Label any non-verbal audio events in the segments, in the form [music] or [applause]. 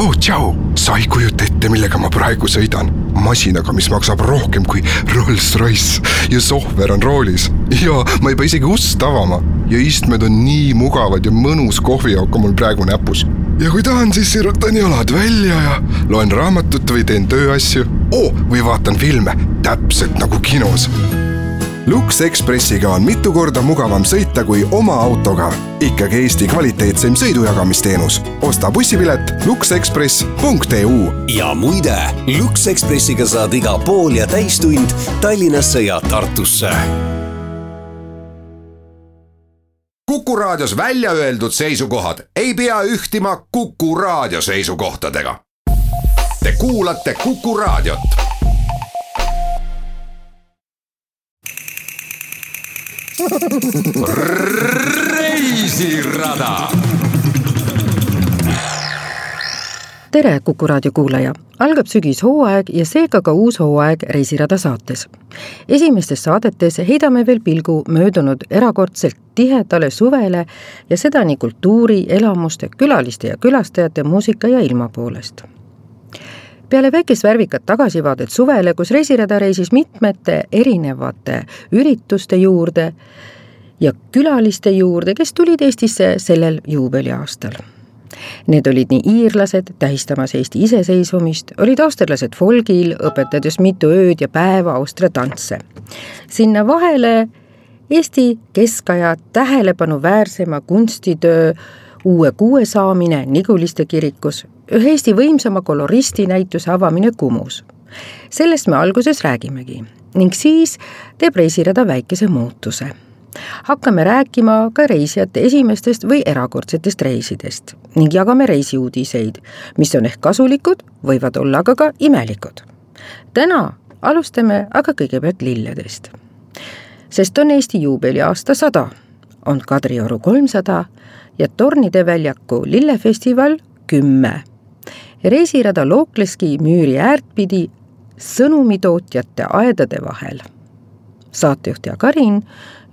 oh tšau, sa ei kujuta ette, millega ma praegu sõidan. masinaga, mis maksab rohkem kui Rolls-Royce. Ja sohver on roolis. Ja ma ei pea isegi ust avama. Ja istmed on nii mugavad ja mõnus kohvijook on mul praegu näpus. ja kui tahan, siis sirutan jalad välja ja loen raamatut või teen tööasju. Oh, või vaatan filme, täpselt nagu kinos Lux Expressiga on mitu korda mugavam sõita kui oma autoga. ikkagi Eesti kvaliteetseim sõidujagamisteenus. osta bussipilet luxexpress.eu. ja muide, Lux Expressiga saad iga pool ja täistund Tallinnasse ja Tartusse. kuku raadios välja öeldud seisukohad ei pea ühtima Kuku raadio seisukohtadega. Te kuulate Kuku raadiot reisirada. tere, Kuku raadio kuulaja, algab sügishooaeg ja seega ka uus hooaeg Reisirada saates. esimestes saadetes heidame veel pilgu möödunud erakordselt tihedale suvele ja seda nii kultuuri, elamuste, külaliste ja külastajate, muusika ja ilma poolest peale väikest värvikat tagasivaadet suvele, kus reisirada reisis mitmete erinevate ürituste juurde ja külaliste juurde, kes tulid Eestisse sellel juubeliaastal. Need olid nii iirlased tähistamas Eesti iseseisvumist, olid austerlased folgil, õpetades mitu ööd ja päeva Austria tantse. sinna vahele Eesti keskaja tähelepanuväärsema kunstitöö uue kuue saamine Niguliste kirikus ühe Eesti võimsama koloristi näituse avamine Kumus. sellest me alguses räägimegi ning siis teeb reisirada väikese muutuse. hakkame rääkima ka reisijate esimestest või erakordsetest reisidest ning jagame reisiuudiseid, mis on ehk kasulikud, võivad olla aga ka imelikud. täna alustame aga kõigepealt lilledest. sest on Eesti juubeliaasta sada, on Kadrioru kolmsada ja Tornide väljaku lillefestival kümme reisirada lookleski müüri äärt pidi sõnumitootjate aedade vahel. saatejuht Jaak Karin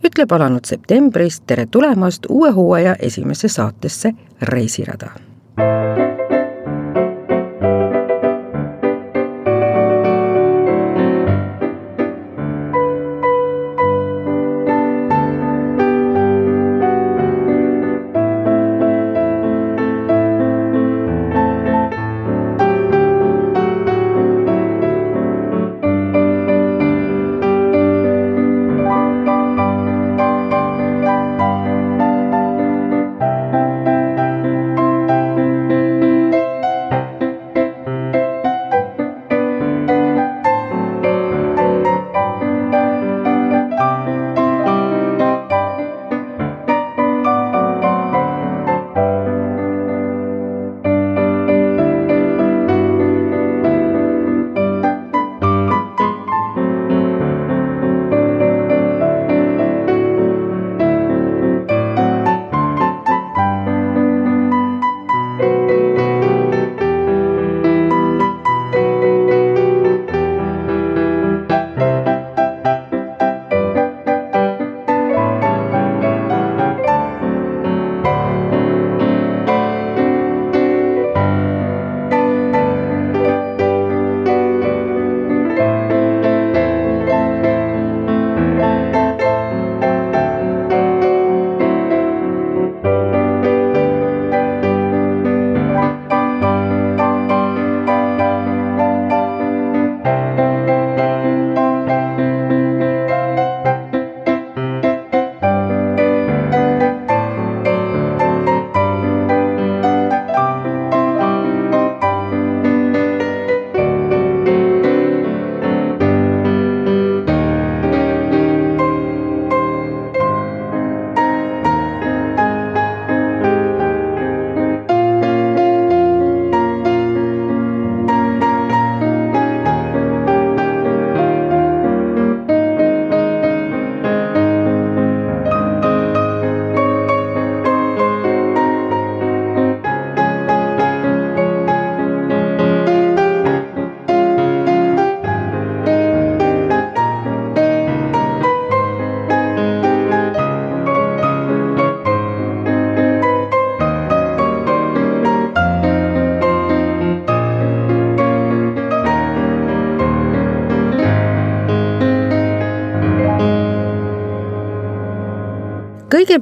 ütleb alanud septembris tere tulemast uue hooaja esimesse saatesse Reisirada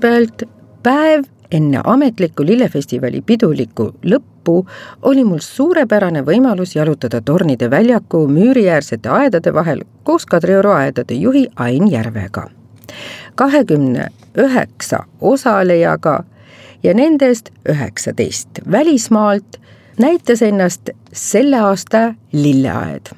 kõigepealt päev enne ametliku lillefestivali pidulikku lõppu oli mul suurepärane võimalus jalutada Tornide väljaku müüriäärsete aedade vahel koos Kadrioru aedade juhi Ain Järvega. kahekümne üheksa osalejaga ja nendest üheksateist välismaalt näitas ennast selle aasta lilleaed.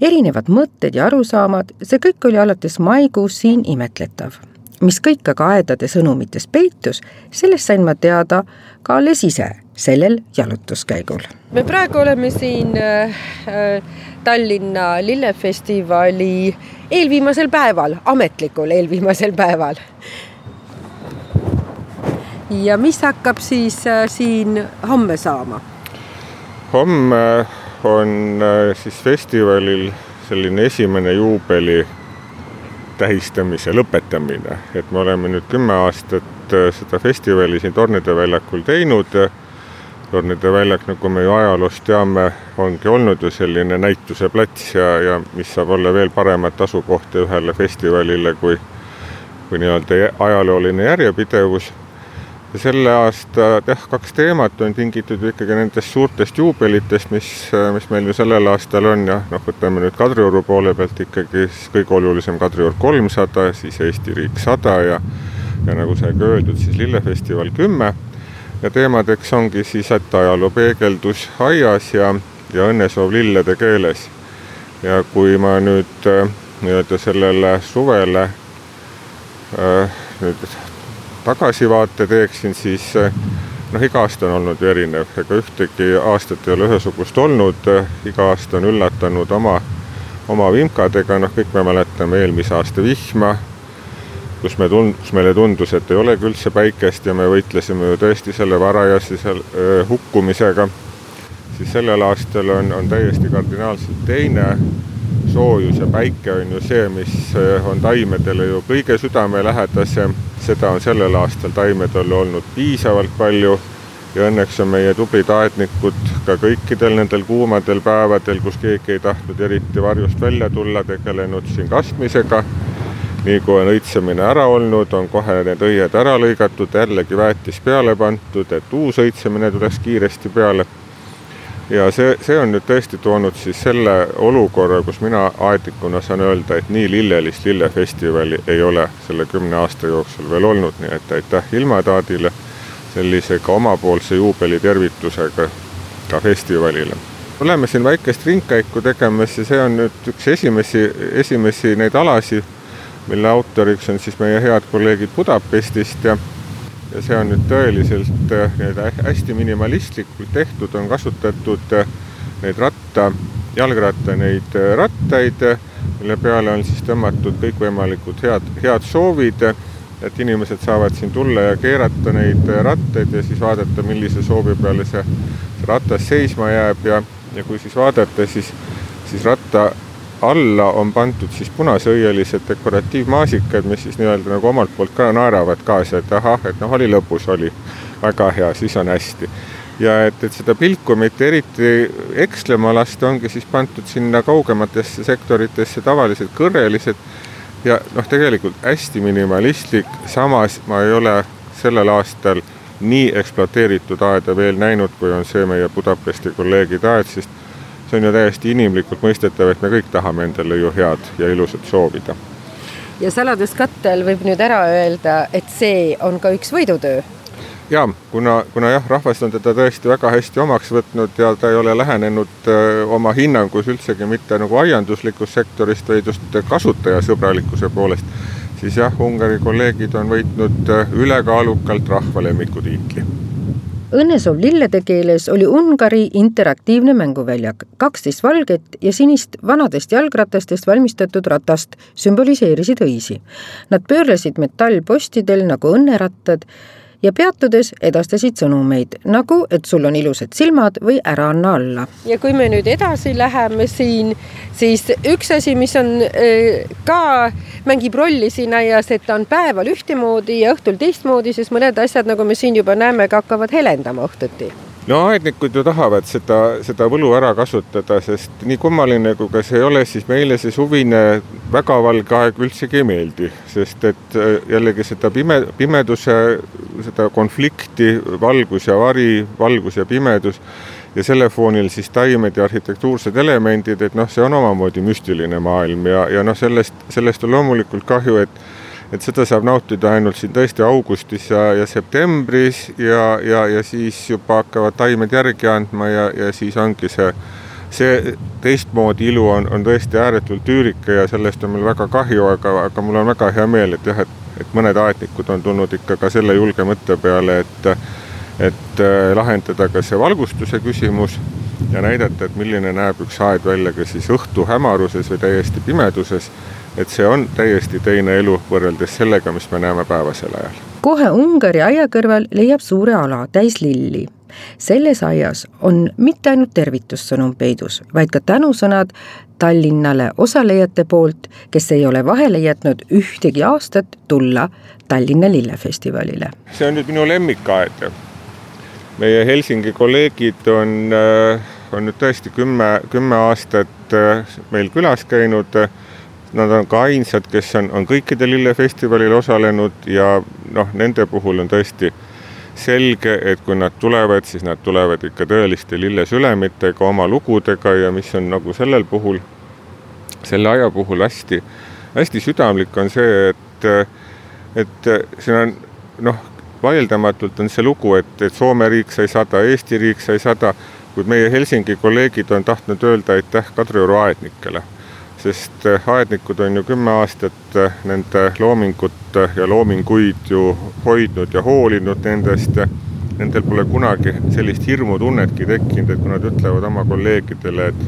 erinevad mõtted ja arusaamad, see kõik oli alates maikuus siin imetletav mis kõik aga aedade sõnumites peitus, sellest sain ma teada ka alles ise sellel jalutuskäigul. me praegu oleme siin äh, Tallinna lillefestivali eelviimasel päeval, ametlikul eelviimasel päeval. ja mis hakkab siis äh, siin homme saama? homme on äh, siis festivalil selline esimene juubeli tähistamise lõpetamine, et me oleme nüüd kümme aastat äh, seda festivali siin Tornide väljakul teinud. Tornide väljak, nagu me ju ajaloost teame, ongi olnud ju selline näituseplats ja, ja mis saab olla veel paremat asukohta ühele festivalile kui, kui nii-öelda ajalooline järjepidevus selle aasta jah, kaks teemat on tingitud ikkagi nendest suurtest juubelitest, mis, mis meil ju sellel aastal on ja noh, võtame nüüd Kadrioru poole pealt ikkagi siis kõige olulisem Kadriorg kolmsada, siis Eesti riik sada ja ja nagu sai ka öeldud, siis lillefestival kümme ja teemadeks ongi siis, et ajaloo peegeldus aias ja, ja õnnesoov lillede keeles. ja kui ma nüüd äh, nii-öelda sellele suvele äh, nüüd tagasivaate teeksin, siis eh, noh, iga aasta on olnud ju erinev, ega ühtegi aastat ei ole ühesugust olnud, iga aasta on üllatanud oma, oma vimkadega, noh, kõik me mäletame eelmise aasta vihma, kus me tund-, kus meile tundus, et ei olegi üldse päikest ja me võitlesime ju tõesti selle varajase seal öö, hukkumisega, siis sellel aastal on, on täiesti kardinaalselt teine soojus ja päike on ju see, mis on taimedele ju kõige südamelähedasem. Seda on sellel aastal taimedel olnud piisavalt palju. Ja õnneks on meie tublid aednikud ka kõikidel nendel kuumadel päevadel, kus keegi ei tahtnud eriti varjust välja tulla, tegelenud siin kastmisega. nii kui on õitsemine ära olnud, on kohe need õied ära lõigatud, jällegi väetis peale pandud, et uus õitsemine tuleks kiiresti peale ja see, see on nüüd tõesti toonud siis selle olukorra, kus mina aednikuna saan öelda, et nii lillelist lillefestivali ei ole selle kümne aasta jooksul veel olnud, nii et aitäh ilmataadile sellise ka omapoolse juubelitervitusega ka festivalile. oleme siin väikest ringkäiku tegemas ja see on nüüd üks esimesi, esimesi neid alasi, mille autoriks on siis meie head kolleegid Budapestist ja ja see on nüüd tõeliselt äh, nii-öelda hästi minimalistlikult tehtud, on kasutatud äh, neid ratta, jalgratta neid äh, rattaid, mille peale on siis tõmmatud kõikvõimalikud head, head soovid, et inimesed saavad siin tulla ja keerata neid rattaid ja siis vaadata, millise soovi peale see, see ratas seisma jääb ja, ja kui siis vaadata, siis, siis ratta alla on pandud siis punaseõielised dekoratiivmaasikad, mis siis nii-öelda nagu omalt poolt ka naeravad kaasa, et ahah, et noh, oli lõbus, oli väga hea, siis on hästi. ja et, et seda pilku mitte eriti ekslema lasta, ongi siis pandud sinna kaugematesse sektoritesse tavalised kõrrelised ja noh, tegelikult hästi minimalistlik, samas ma ei ole sellel aastal nii ekspluateeritud aeda veel näinud, kui on see meie Budapesti kolleegide aed, sest see on ju täiesti inimlikult mõistetav, et me kõik tahame endale ju head ja ilusat soovida. ja saladuskattel võib nüüd ära öelda, et see on ka üks võidutöö ja kuna, kuna jah, rahvas on teda tõesti väga hästi omaks võtnud ja ta ei ole lähenenud öö, oma hinnangus üldsegi mitte nagu aianduslikust sektorist, vaid just kasutajasõbralikkuse poolest, siis jah, Ungari kolleegid on võitnud ülekaalukalt rahvalemmiku tiitli Õnnesoov lillede keeles oli Ungari interaktiivne mänguväljak, kaksteist valget ja sinist vanadest jalgratastest valmistatud ratast sümboliseerisid õisi. Nad pöörlesid metallpostidel nagu õnnerattad ja peatudes edastasid sõnumeid nagu, et sul on ilusad silmad või ära anna alla. ja kui me nüüd edasi läheme siin, siis üks asi, mis on äh, ka, mängib rolli siin aias, et ta on päeval ühtemoodi ja õhtul teistmoodi, sest mõned asjad, nagu me siin juba näeme, ka hakkavad helendama õhtuti no aednikud ju tahavad seda, seda võlu ära kasutada, sest nii kummaline kui ka see ei ole, siis meile see suvine väga valge aeg üldsegi ei meeldi, sest et äh, jällegi seda pime, pimeduse, seda konflikti, valgus ja vari, valgus ja pimedus ja selle foonil siis taimed ja arhitektuursed elemendid, et noh, see on omamoodi müstiline maailm ja, ja noh, sellest, sellest on loomulikult kahju, et et seda saab nautida ainult siin tõesti augustis ja, ja septembris ja, ja, ja siis juba hakkavad taimed järgi andma ja, ja siis ongi see, see teistmoodi ilu on, on tõesti ääretult üürike ja sellest on meil väga kahju, aga, aga mul on väga hea meel, et jah, et, et mõned aetnikud on tulnud ikka ka selle julge mõtte peale, et et äh, lahendada ka see valgustuse küsimus ja näidata, et milline näeb üks aed välja ka siis õhtu hämaruses või täiesti pimeduses. Et see on täiesti teine elu võrreldes sellega, mis me näeme päevasel ajal. kohe Ungari aia kõrval leiab suure ala täis lilli selles aias on mitte ainult tervitussõnum peidus, vaid ka tänusõnad Tallinnale osalejate poolt, kes ei ole vahele jätnud ühtegi aastat tulla Tallinna lillefestivalile. see on nüüd minu lemmikaed meie Helsingi kolleegid on, äh, on nüüd tõesti kümme, kümme aastat äh, meil külas käinud. Nad on ka ainsad, kes on, on kõikidel lillefestivalil osalenud ja noh, nende puhul on tõesti selge, et kui nad tulevad, siis nad tulevad ikka tõeliste lillesülemitega, oma lugudega ja mis on nagu sellel puhul, selle aja puhul hästi, hästi südamlik, on see, et, et siin on noh, vaieldamatult on see lugu, et, et Soome riik sai sada, Eesti riik sai sada, kuid meie Helsingi kolleegid on tahtnud öelda aitäh Kadrioru aednikele. Sest eh, aednikud on ju kümme aastat eh, nende loomingut ja loominguid ju hoidnud ja hoolinud nendest nendel pole kunagi sellist hirmutunnetki tekkinud, et kui nad ütlevad oma kolleegidele, et,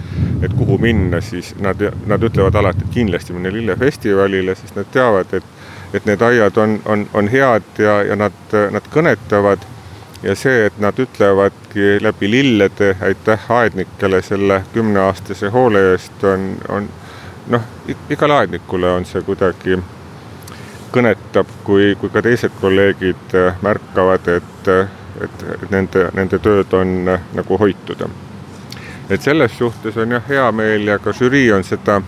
et kuhu minna, siis nad, nad ütlevad alati, et kindlasti minna lillefestivalile, sest nad teavad, et et need aiad on, on, on head ja, ja nad, nad kõnetavad. Ja see, et nad ütlevadki läbi lillede aitäh aednikele selle kümneaastase hoole eest, on, on noh, igale aednikule on see kuidagi kõnetab, kui, kui ka teised kolleegid märkavad, et, et, et nende, nende tööd on nagu hoitud. et selles suhtes on jah hea meel ja ka žürii on seda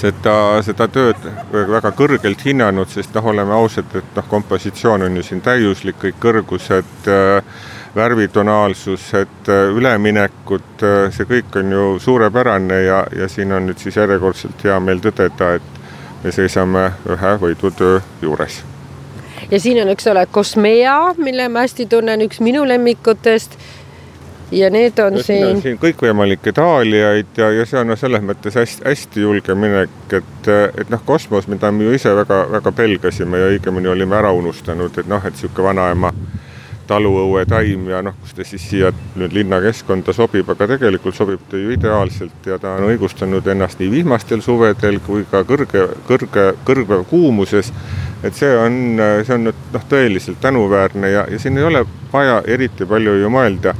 seda, seda tööd väga kõrgelt hinnanud, sest noh, oleme ausad, et noh, kompositsioon on ju siin täiuslik, kõik kõrgused, äh, värvitonaalsused, äh, üleminekud, äh, see kõik on ju suurepärane ja, ja siin on nüüd siis järjekordselt hea meel tõdeda, et me seisame ühe võidutöö juures. ja siin on, eks ole, Cosmea, mille ma hästi tunnen, üks minu lemmikutest ja need on ja siin. siin kõikvõimalikke daaliaid ja, ja see on no selles mõttes hästi, hästi julge minek, et, et noh, kosmos, mida me ju ise väga-väga pelgasime ja õigemini olime ära unustanud, et noh, et sihuke vanaema taluõuetaim ja noh, kus ta siis siia nüüd linnakeskkonda sobib, aga tegelikult sobib ta ju ideaalselt ja ta on õigustanud ennast nii vihmastel suvedel kui ka kõrge, kõrge, kõrge kuumuses. et see on, see on nüüd noh, tõeliselt tänuväärne ja, ja siin ei ole vaja eriti palju ju mõelda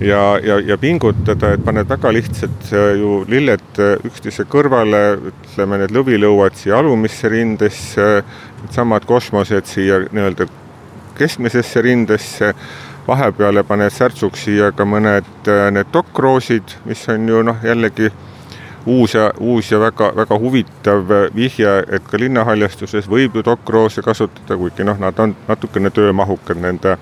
ja, ja, ja pingutada, et paned väga lihtsalt äh, ju lilled äh, üksteise kõrvale, ütleme need lõvilõuad siia alumisse rindesse, needsamad kosmosed siia nii-öelda keskmisesse rindesse, vahepeale paned särtsuks siia ka mõned äh, need dokkroosid, mis on ju noh, jällegi uus ja, uus ja väga, väga huvitav vihje, et ka linnahaljastuses võib ju dokkroose kasutada, kuigi noh, nad on natukene töömahukad nende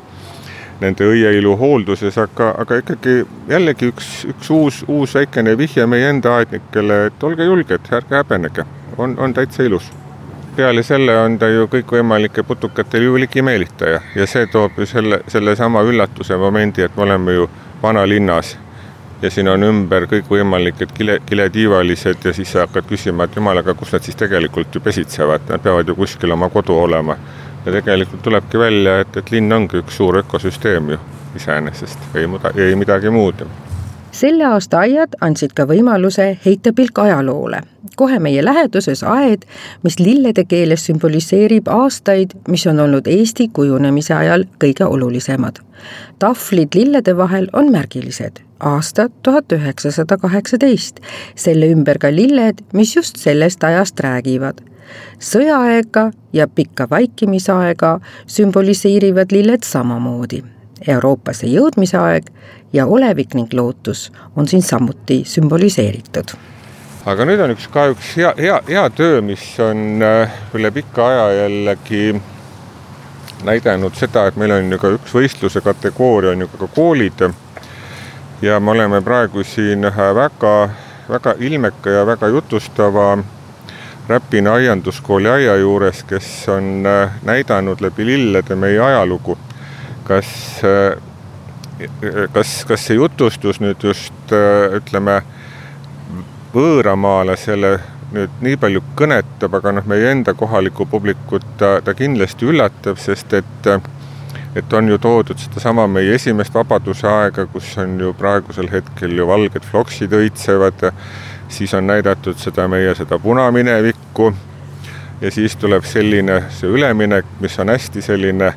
nende õieilu hoolduses, aga, aga ikkagi jällegi üks, üks uus, uus väikene vihje meie enda aednikele, et olge julged, ärge häbenege, on, on täitsa ilus. Peale selle on ta ju kõikvõimalike putukate ju ligimeelitaja ja see toob ju selle, sellesama üllatuse momendi, et me oleme ju vanalinnas ja siin on ümber kõikvõimalikud kile, kiletiivalised ja siis sa hakkad küsima, et jumal, aga kus nad siis tegelikult ju pesitsevad, nad peavad ju kuskil oma kodu olema. Ja tegelikult tulebki välja, et, et linn ongi üks suur ökosüsteem ju iseenesest, ei muda, ei midagi muud. Selle aasta aiad andsid ka võimaluse heita pilk ajaloole. kohe meie läheduses aed, mis lillede keeles sümboliseerib aastaid, mis on olnud Eesti kujunemise ajal kõige olulisemad. tahvlid lillede vahel on märgilised aasta tuhat üheksasada kaheksateist, selle ümber ka lilled, mis just sellest ajast räägivad sõjaaega ja pikka vaikimisaega sümboliseerivad lilled samamoodi. Euroopasse jõudmise aeg ja olevik ning lootus on siin samuti sümboliseeritud aga nüüd on üks ka üks hea, hea, hea töö, mis on äh, üle pika aja jällegi näidanud seda, et meil on ju ka üks võistluse kategooria on ju ka koolid. ja me oleme praegu siin ühe väga, väga ilmeka ja väga jutustava Räpina aianduskooli aia juures, kes on äh, näidanud läbi lillede meie ajalugu. Kas, äh, kas, kas see jutustus nüüd just ütleme võõramaalasele nüüd nii palju kõnetab, aga noh, meie enda kohalikku publikut ta, ta kindlasti üllatab, sest et et on ju toodud sedasama meie esimest vabaduse aega, kus on ju praegusel hetkel ju valged floksid õitsevad, siis on näidatud seda meie seda punaminevikku ja siis tuleb selline see üleminek, mis on hästi selline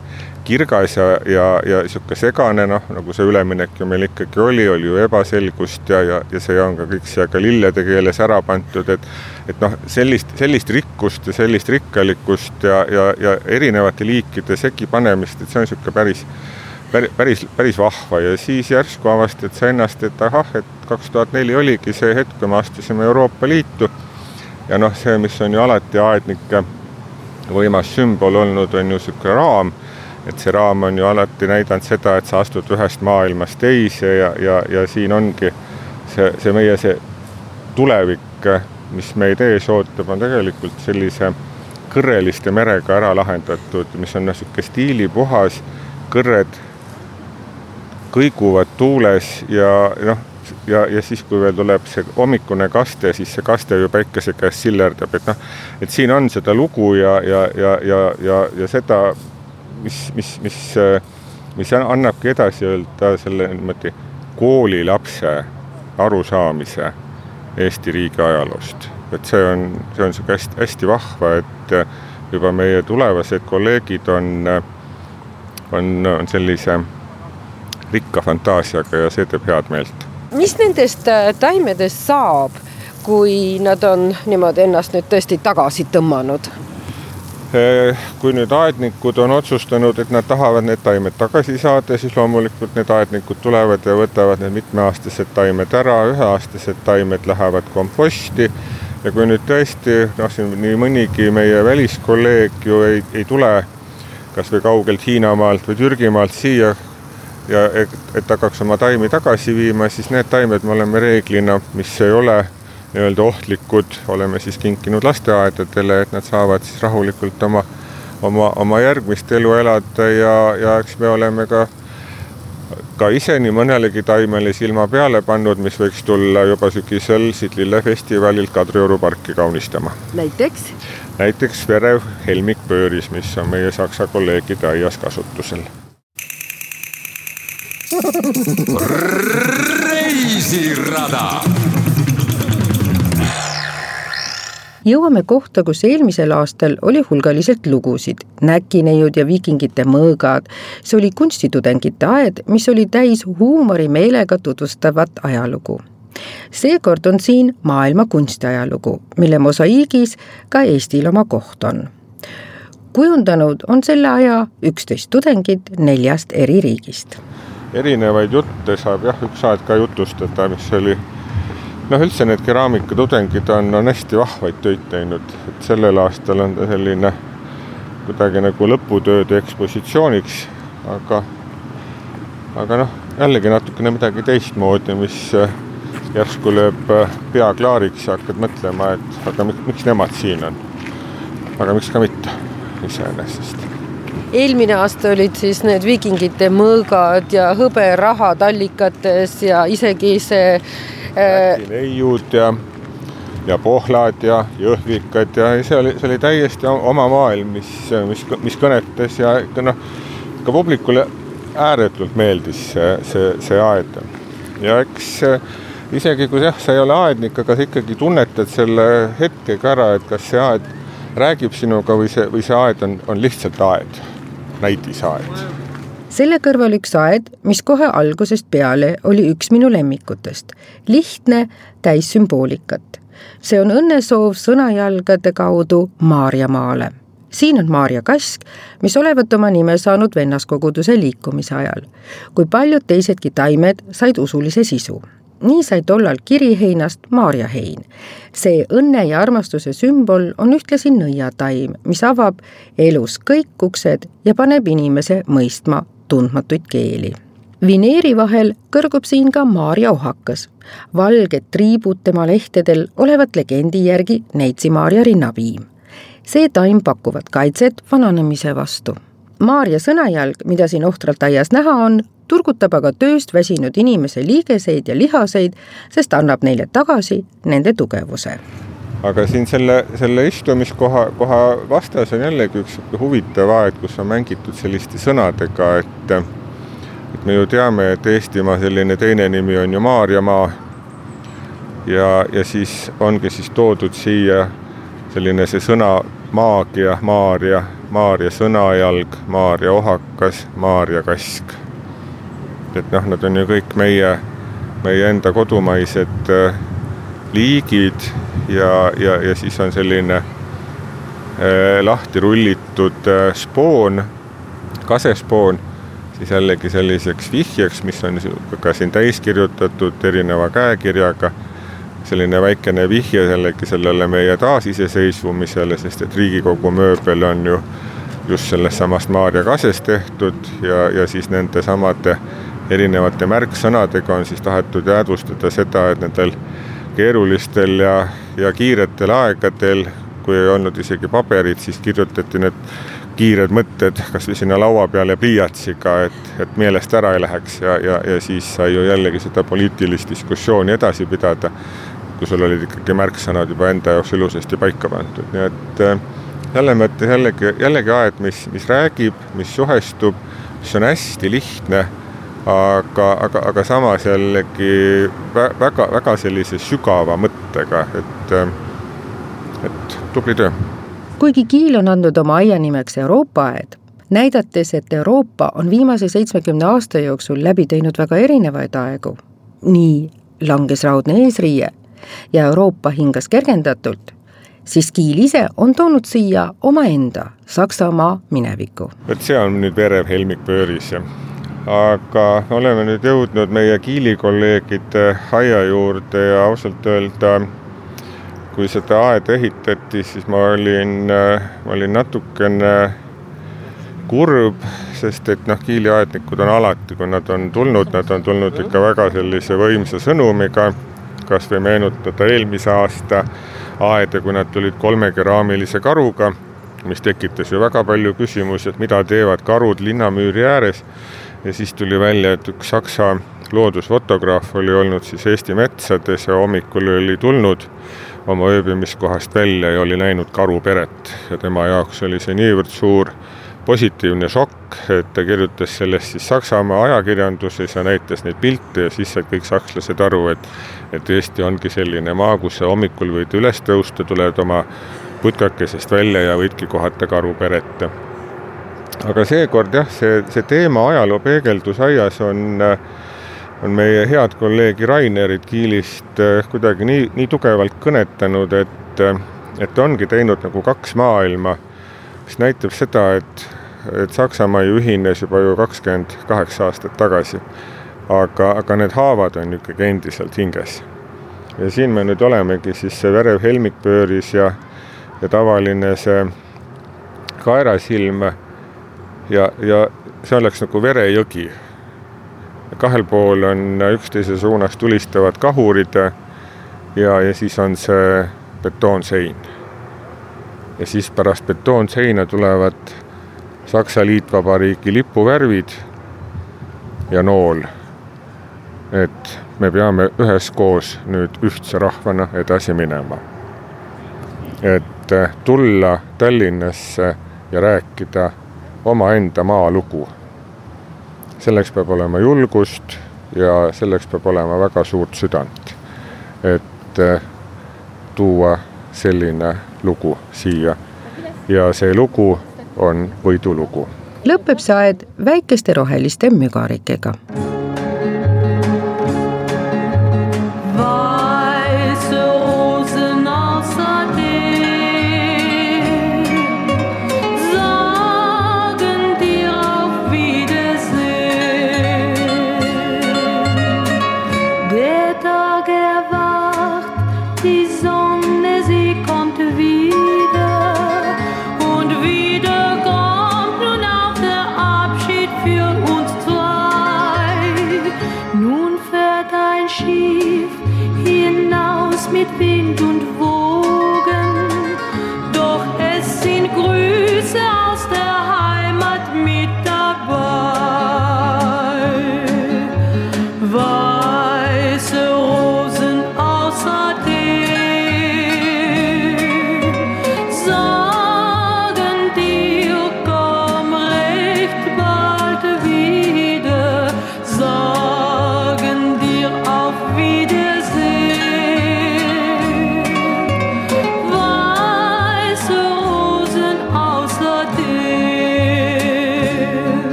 kirgas ja, ja, ja niisugune segane, noh, nagu see üleminek ju meil ikkagi oli, oli ju ebaselgust ja, ja, ja see on ka kõik siia ka lillede keeles ära pandud, et et noh, sellist, sellist rikkust ja sellist rikkalikkust ja, ja, ja erinevate liikide segipanemist, et see on niisugune päris, päris, päris vahva ja siis järsku avastad sa ennast, et ahah, et kaks tuhat neli oligi see hetk, kui me astusime Euroopa Liitu. Ja noh, see, mis on ju alati aednike võimas sümbol olnud, on ju niisugune raam. Et see raam on ju alati näidanud seda, et sa astud ühest maailmast teise ja, ja, ja siin ongi see, see meie see tulevik, mis meid ees ootab, on tegelikult sellise kõrreliste merega ära lahendatud, mis on niisugune stiilipuhas, kõrred kõiguvad tuules ja noh, ja, ja siis, kui veel tuleb see hommikune kaste, siis see kaste ju päikese käes sillerdab, et noh, et siin on seda lugu ja, ja, ja, ja, ja, ja seda mis, mis, mis, mis annabki edasi öelda selle niimoodi koolilapse arusaamise Eesti riigi ajaloost. et see on, see on sihuke hästi, hästi vahva, et juba meie tulevased kolleegid on, on, on sellise rikka fantaasiaga ja see teeb head meelt. Mis nendest äh, taimedest saab, kui nad on niimoodi ennast nüüd tõesti tagasi tõmmanud? Eh, kui nüüd aednikud on otsustanud, et nad tahavad need taimed tagasi saada, siis loomulikult need aednikud tulevad ja võtavad need mitmeaastased taimed ära, üheaastased taimed lähevad komposti. ja kui nüüd tõesti noh, siin nii mõnigi meie väliskolleeg ju ei, ei tule kasvõi kaugelt Hiinamaalt või Türgimaalt siia ja et, et hakkaks oma taimi tagasi viima, siis need taimed me oleme reeglina, mis ei ole nii-öelda ohtlikud, oleme siis kinkinud lasteaedadele, et nad saavad siis rahulikult oma, oma, oma järgmist elu elada ja, ja eks me oleme ka ka ise nii mõnelegi taimele silma peale pannud, mis võiks tulla juba sügisel siit lillefestivalilt Kadrioru parki kaunistama. näiteks? näiteks verev helmikpööris, mis on meie saksa kolleegide aias kasutusel. Reisirada jõuame kohta, kus eelmisel aastal oli hulgaliselt lugusid, näkineiud ja viikingite mõõgad. see oli kunstitudengite aed, mis oli täis huumorimeelega tutvustavat ajalugu seekord on siin maailma kunstiajalugu, mille mosaiigis ka Eestil oma koht on. kujundanud on selle aja üksteist tudengit neljast eri riigist. Erinevaid jutte saab jah, üks aed ka jutustada, mis oli noh, üldse need keraamikatudengid on, on hästi vahvaid töid teinud, et sellel aastal on ta selline kuidagi nagu lõputööde ekspositsiooniks, aga, aga noh, jällegi natukene midagi teistmoodi, mis äh, järsku lööb äh, pea klaariks ja hakkad mõtlema, et aga miks nemad siin on. aga miks ka mitte iseenesest eelmine aasta olid siis need viikingite mõõgad ja hõberaha tallikates ja isegi see neiud ja, ja pohlad ja jõhvikad ja see oli, see oli täiesti oma maailm, mis, mis, mis kõnetas ja ikka noh, ka publikule ääretult meeldis see, see, see aed. ja eks isegi kui jah, sa ei ole aednik, aga sa ikkagi tunnetad selle hetkega ära, et kas see aed räägib sinuga või see, või see aed on, on lihtsalt aed, näidisaed selle kõrval üks aed, mis kohe algusest peale oli üks minu lemmikutest. lihtne, täis sümboolikat. see on õnnesoov sõnajalgade kaudu Maarjamaale. siin on Maarja Kask, mis olevat oma nime saanud vennaskoguduse liikumise ajal, kui paljud teisedki taimed said usulise sisu. Nii sai tollal kiriheinast Maarjahein. see õnne ja armastuse sümbol on ühtlasi nõiataim, mis avab elus kõik uksed ja paneb inimese mõistma tundmatuid keeli vineeri vahel kõrgub siin ka Maarja ohakas. valged triibud tema lehtedel olevat legendi järgi Neitsi Maarja rinnapiim see taim pakuvad kaitset vananemise vastu. Maarja sõnajalg, mida siin ohtralt aias näha on, turgutab aga tööst väsinud inimese liigeseid ja lihaseid, sest annab neile tagasi nende tugevuse. aga siin selle, selle istumiskoha, koha vastas on jällegi üks huvitav aed, kus on mängitud selliste sõnadega, et et me ju teame, et Eestimaa selline teine nimi on ju Maarjamaa ja, ja siis ongi siis toodud siia selline see sõna maagia, Maarja, Maarja sõnajalg, Maarja ohakas, Maarja kask. et noh, nad on ju kõik meie, meie enda kodumaised äh, liigid ja, ja, ja siis on selline äh, lahti rullitud äh, spoon, kasespoon, siis jällegi selliseks vihjeks, mis on ka siin täis kirjutatud erineva käekirjaga selline väikene vihje jällegi sellele meie taasiseseisvumisele, sest et Riigikogu mööbel on ju just sellest samast Maarja kasest tehtud ja, ja siis nende samade erinevate märksõnadega on siis tahetud jäädvustada seda, et nendel keerulistel ja, ja kiiretel aegadel, kui ei olnud isegi paberit, siis kirjutati need kiired mõtted kas või sinna laua peale pliiatsiga, et, et meelest ära ei läheks ja, ja, ja siis sai ju jällegi seda poliitilist diskussiooni edasi pidada kui sul olid ikkagi märksõnad juba enda jaoks ilusasti paika pandud, nii et äh, selles mõttes jällegi, jällegi aed, mis, mis räägib, mis suhestub, mis on hästi lihtne, aga, aga, aga samas jällegi väga, väga sellise sügava mõttega, et, äh, et tubli töö. kuigi Kiil on andnud oma aianimeks Euroopa aed, näidates, et Euroopa on viimase seitsmekümne aasta jooksul läbi teinud väga erinevaid aegu, nii langes raudne eesriie ja Euroopa hingas kergendatult, siis Kiil ise on toonud siia omaenda Saksamaa mineviku. vot see on nüüd verev helmikpööris ja aga oleme nüüd jõudnud meie Kiili kolleegide aia juurde ja ausalt öelda, kui seda aeda ehitati, siis ma olin, ma olin natukene kurb, sest et noh, Kiili aednikud on alati, kui nad on tulnud, nad on tulnud ikka väga sellise võimsa sõnumiga kas või meenutada eelmise aasta aeda, kui nad tulid kolme keraamilise karuga, mis tekitas ju väga palju küsimusi, et mida teevad karud linnamüüri ääres. ja siis tuli välja, et üks Saksa loodusfotograaf oli olnud siis Eesti metsades ja hommikul oli tulnud oma ööbimiskohast välja ja oli näinud karuperet ja tema jaoks oli see niivõrd suur positiivne šokk, et ta kirjutas sellest siis Saksamaa ajakirjanduses ja näitas neid pilte ja siis said kõik sakslased aru, et et Eesti ongi selline maa, kus sa hommikul võid üles tõusta, tuled oma putkakesest välja ja võidki kohata karuperet. aga seekord jah, see, see teema ajaloo peegeldus aias on on meie head kolleegi Rainerit Kiilist kuidagi nii, nii tugevalt kõnetanud, et, et ongi teinud nagu kaks maailma, mis näitab seda, et et Saksamaa ju ühines juba ju kakskümmend kaheksa aastat tagasi. Aga, aga need haavad on ikkagi endiselt hinges. ja siin me nüüd olemegi siis see verev helmikpööris ja, ja tavaline see kaerasilm ja, ja see oleks nagu verejõgi. kahel pool on üksteise suunas tulistavad kahurid ja, ja siis on see betoonsein. ja siis pärast betoonseina tulevad Saksa Liitvabariigi lipuvärvid ja nool. Et me peame üheskoos nüüd ühtse rahvana edasi minema. et eh, tulla Tallinnasse ja rääkida omaenda maalugu. selleks peab olema julgust ja selleks peab olema väga suurt südant, et eh, tuua selline lugu siia ja see lugu on võidulugu. lõpeb see aed väikeste roheliste mügarikega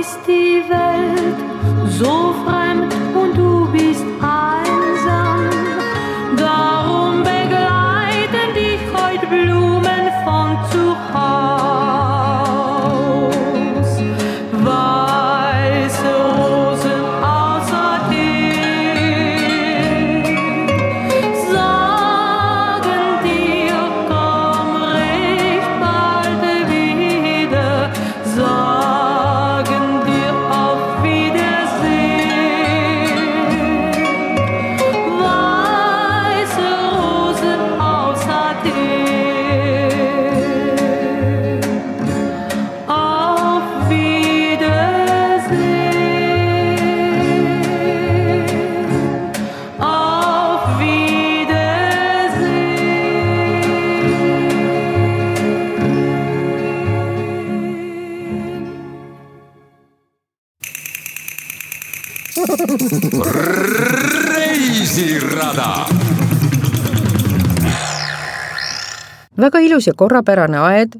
ist die Welt so fremd väga ilus ja korrapärane aed,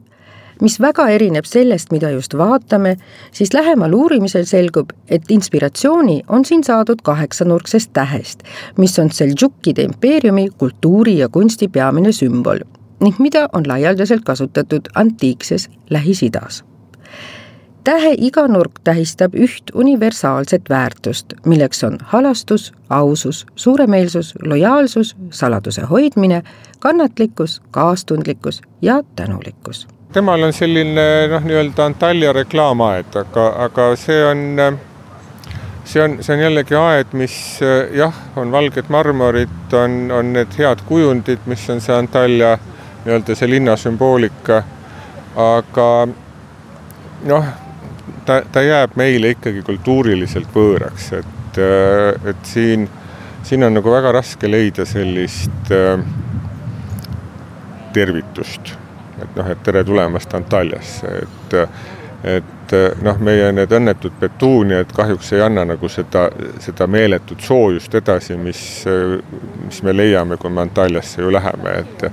mis väga erineb sellest, mida just vaatame, siis lähemal uurimisel selgub, et inspiratsiooni on siin saadud kaheksanurksest tähest, mis on Seldžukkide impeeriumi kultuuri ja kunsti peamine sümbol ning mida on laialdaselt kasutatud antiikses Lähis-Idas. Tähe iga nurk tähistab üht universaalset väärtust, milleks on halastus, ausus, suuremeelsus, lojaalsus, saladuse hoidmine, kannatlikkus, kaastundlikkus ja tänulikkus. temal on selline noh, nii-öelda Antalya reklaamaed, aga, aga see on, see on, see on jällegi aed, mis jah, on valged marmorid, on, on need head kujundid, mis on see Antalya nii-öelda see linna sümboolika. aga noh, ta, ta jääb meile ikkagi kultuuriliselt võõraks, et, et siin, siin on nagu väga raske leida sellist äh, tervitust. et noh, et tere tulemast Antalyasse, et, et noh, meie need õnnetud petuuniad kahjuks ei anna nagu seda, seda meeletut soojust edasi, mis, mis me leiame, kui me Antalyasse ju läheme, et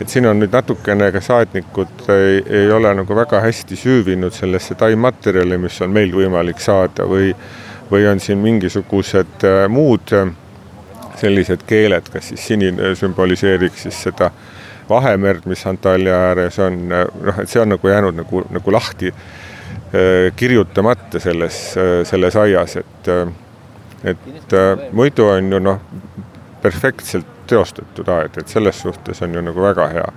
et siin on nüüd natukene ka saatnikud ei, ei ole nagu väga hästi süüvinud sellesse taimaterjali, mis on meil võimalik saada või, või on siin mingisugused äh, muud äh, sellised keeled, kas siis sinine sümboliseeriks siis seda Vahemerd, mis Antalya ääres on, noh, et see on nagu jäänud nagu, nagu lahti äh, kirjutamata selles, selles aias, et, et muidu on ju noh, perfektselt teostatud aed, et selles suhtes on ju nagu väga hea.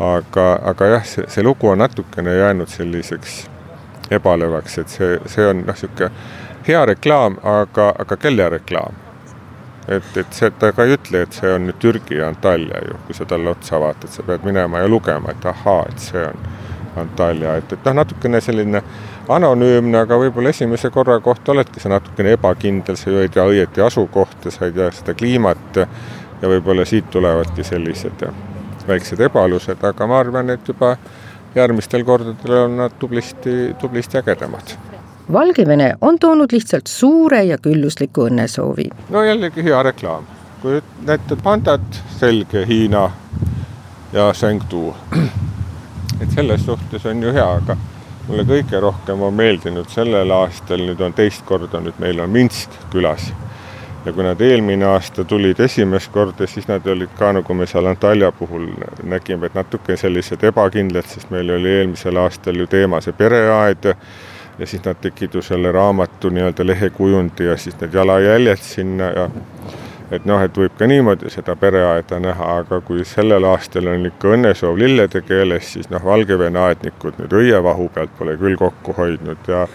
aga, aga jah, see, see lugu on natukene jäänud selliseks ebalevaks, et see, see on noh, niisugune hea reklaam, aga, aga kelle reklaam? Et, et see, ta ka ei ütle, et see on nüüd Türgi Antalya ju, kui sa talle otsa vaatad, sa pead minema ja lugema, et ahaa, et see on Antalya, et, et noh, natukene selline anonüümne, aga võib-olla esimese korra kohta oledki sa natukene ebakindel, sa ju ei tea õieti asukohta, sa ei tea seda kliimat. Ja võib-olla siit tulevadki sellised väiksed ebalused, aga ma arvan, et juba järgmistel kordadel on nad tublisti, tublisti ägedamad. Valgevene on toonud lihtsalt suure ja küllusliku õnnesoovi. no jällegi hea reklaam. kui näitab pandat, selge Hiina ja Chengdu. [clears throat] et selles suhtes on ju hea, aga mulle kõige rohkem on meeldinud sellel aastal, nüüd on teist korda, nüüd meil on Minsk külas. ja kui nad eelmine aasta tulid esimest korda, siis nad olid ka, nagu me seal Antalya puhul nägime, et natuke sellised ebakindlad, sest meil oli eelmisel aastal ju teema see pereaed ja siis nad tegid ju selle raamatu nii-öelda lehekujundi ja siis need jalajäljed sinna ja et noh, et võib ka niimoodi seda pereaeda näha, aga kui sellel aastal on ikka õnnesoov lillede keeles, siis noh, Valgevene aednikud nüüd õievahu pealt pole küll kokku hoidnud ja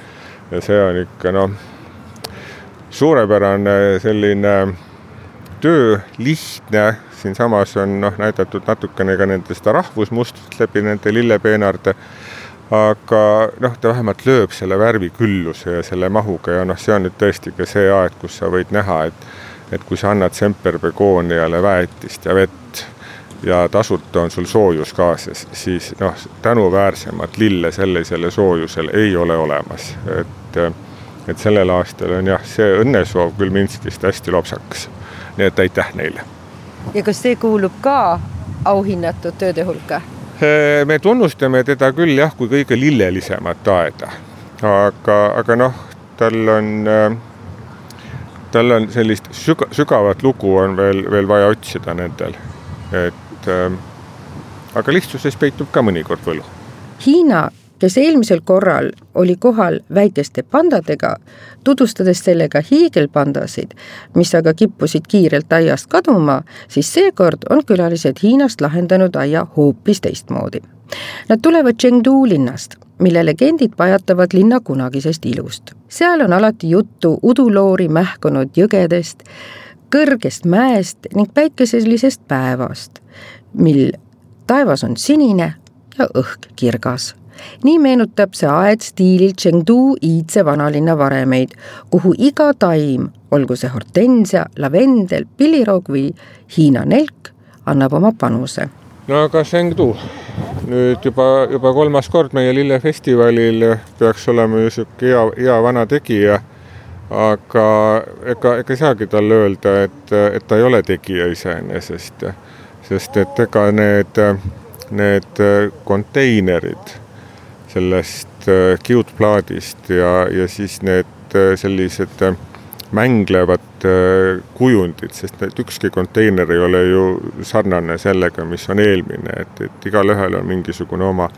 ja see on ikka noh, suurepärane selline töö, lihtne, siinsamas on noh, näidatud natukene ka nende seda rahvusmustrist läbi nende lillepeenarde, aga noh, ta vähemalt lööb selle värvikülluse ja selle mahuga ja noh, see on nüüd tõesti ka see aeg, kus sa võid näha, et et kui sa annad semperbegooniale väetist ja vett ja tasuta on sul soojus kaasas, siis noh, tänuväärsemat lille sellisele soojusele ei ole olemas, et et sellel aastal on jah, see õnnesoov küll Minskist hästi lopsakas. nii et aitäh neile. ja kas see kuulub ka auhinnatud tööde hulka? Me tunnustame teda küll jah, kui kõige lillelisemat aeda, aga, aga noh, tal on äh, tal on sellist süga, sügavat lugu on veel, veel vaja otsida nendel, et äh, aga lihtsuses peitub ka mõnikord võlu. Hiina, kes eelmisel korral oli kohal väikeste pandadega, tutvustades sellega hiigelpandasid, mis aga kippusid kiirelt aiast kaduma, siis seekord on külalised Hiinast lahendanud aia hoopis teistmoodi. Nad tulevad Chengdu linnast mille legendid pajatavad linna kunagisest ilust. seal on alati juttu uduloori mähkunud jõgedest, kõrgest mäest ning päikeselisest päevast, mil taevas on sinine ja õhk kirgas. Nii meenutab see aed stiilil Chengdu iidse vanalinna varemeid, kuhu iga taim, olgu see hortensia, lavendel, pilliroog või Hiina nelk, annab oma panuse. No aga Chengdu, nüüd juba, juba kolmas kord meie lillefestivalil peaks olema ju sihuke hea, hea vana tegija. aga ega, ega ei saagi talle öelda, et, et ta ei ole tegija iseenesest, sest et ega need, need konteinerid sellest kiudplaadist ja, ja siis need sellised mänglevad äh, kujundit, sest et ükski konteiner ei ole ju sarnane sellega, mis on eelmine, et, et igalühel on mingisugune oma,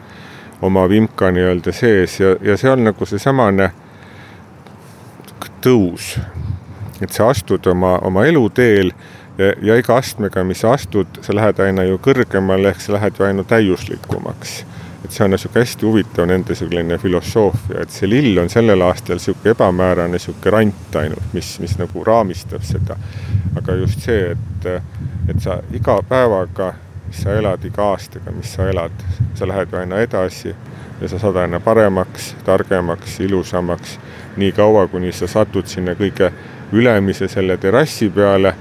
oma vimka nii-öelda sees ja, ja see on nagu seesamane tõus. et sa astud oma, oma eluteel ja, ja iga astmega, mis sa astud, sa lähed aina ju kõrgemale, ehk sa lähed ju aina täiuslikumaks et see on niisugune hästi huvitav nende selline filosoofia, et see lill on sellel aastal niisugune ebamäärane, niisugune rant ainult, mis, mis nagu raamistab seda. aga just see, et, et sa iga päevaga, mis sa elad, iga aastaga, mis sa elad, sa lähed ju aina edasi ja sa saad aina paremaks, targemaks, ilusamaks, nii kaua, kuni sa satud sinna kõige ülemise selle terrassi peale,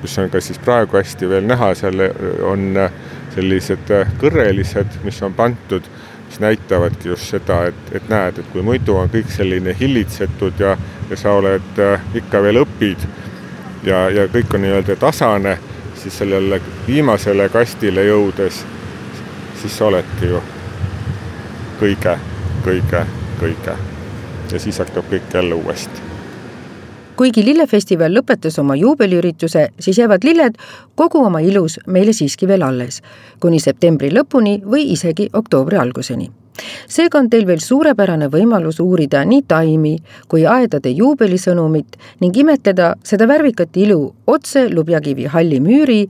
kus on ka siis praegu hästi veel näha, seal on äh, sellised äh, kõrrelised, mis on pandud, mis näitavadki just seda, et, et näed, et kui muidu on kõik selline hillitsetud ja, ja sa oled äh, ikka veel õpid ja, ja kõik on nii-öelda tasane, siis sellele viimasele kastile jõudes, siis sa oledki ju kõige, kõige, kõige. ja siis hakkab kõik jälle uuesti kuigi lillefestival lõpetas oma juubeliürituse, siis jäävad lilled kogu oma ilus meile siiski veel alles, kuni septembri lõpuni või isegi oktoobri alguseni seega on teil veel suurepärane võimalus uurida nii taimi kui aedade juubelisõnumit ning imetleda seda värvikat ilu otse Lubjakivi halli müüri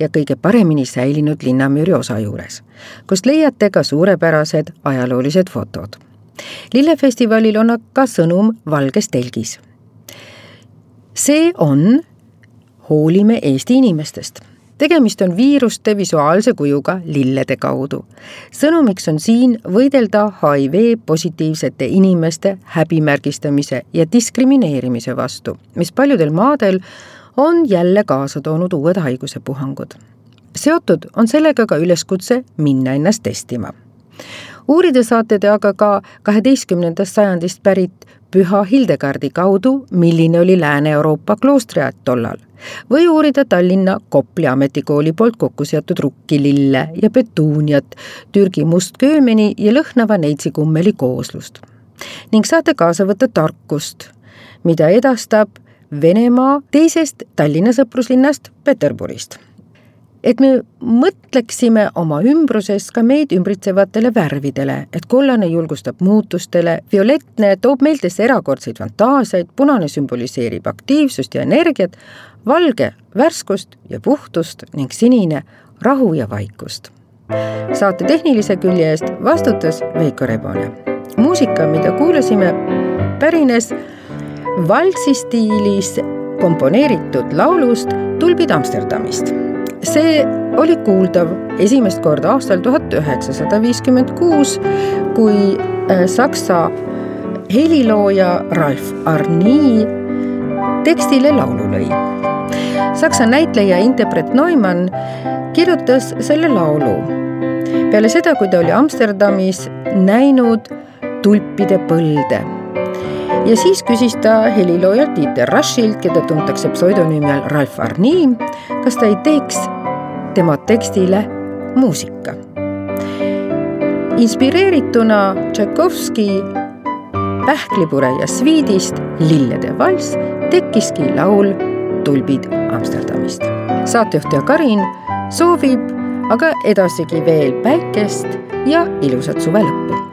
ja kõige paremini säilinud linnamüüri osa juures, kust leiate ka suurepärased ajaloolised fotod. lillefestivalil on ka sõnum valges telgis see on Hoolime Eesti inimestest tegemist on viiruste visuaalse kujuga lillede kaudu. sõnumiks on siin võidelda HIV positiivsete inimeste häbimärgistamise ja diskrimineerimise vastu, mis paljudel maadel on jälle kaasa toonud uued haigusepuhangud. seotud on sellega ka üleskutse minna ennast testima uurida saate te aga ka kaheteistkümnendast sajandist pärit Püha Hildegardi kaudu, milline oli Lääne-Euroopa kloostriaed tollal või uurida Tallinna Kopli ametikooli poolt kokku seatud rukkilille ja petuuniat, Türgi mustköömeni ja lõhnava neitsikummeli kooslust. ning saate kaasa võtta tarkust, mida edastab Venemaa teisest Tallinna sõpruslinnast Peterburist et me mõtleksime oma ümbruses ka meid ümbritsevatele värvidele, et kollane julgustab muutustele, violettne toob meeldesse erakordseid fantaasiaid, punane sümboliseerib aktiivsust ja energiat, valge värskust ja puhtust ning sinine rahu ja vaikust. saate tehnilise külje eest vastutas Veiko Rebane. muusika, mida kuulasime, pärines valsi stiilis komponeeritud laulust Tulbid Amsterdamist see oli kuuldav esimest korda aastal tuhat üheksasada viiskümmend kuus, kui äh, saksa helilooja Ralf Arni tekstile laulu lõi. Saksa näitleja interpret Neumann kirjutas selle laulu peale seda, kui ta oli Amsterdamis näinud tulpide põlde ja siis küsis ta heliloojalt Dieter Raschilt, keda tuntakse pseudonüümi all Ralf Arni, kas ta ei teeks tema tekstile muusika. inspireerituna Tšaikovski Pähklipure ja Sviidist Lillede valss tekkiski laul Tulbid Amsterdamist. saatejuht Karin soovib aga edasigi veel päikest ja ilusat suve lõppu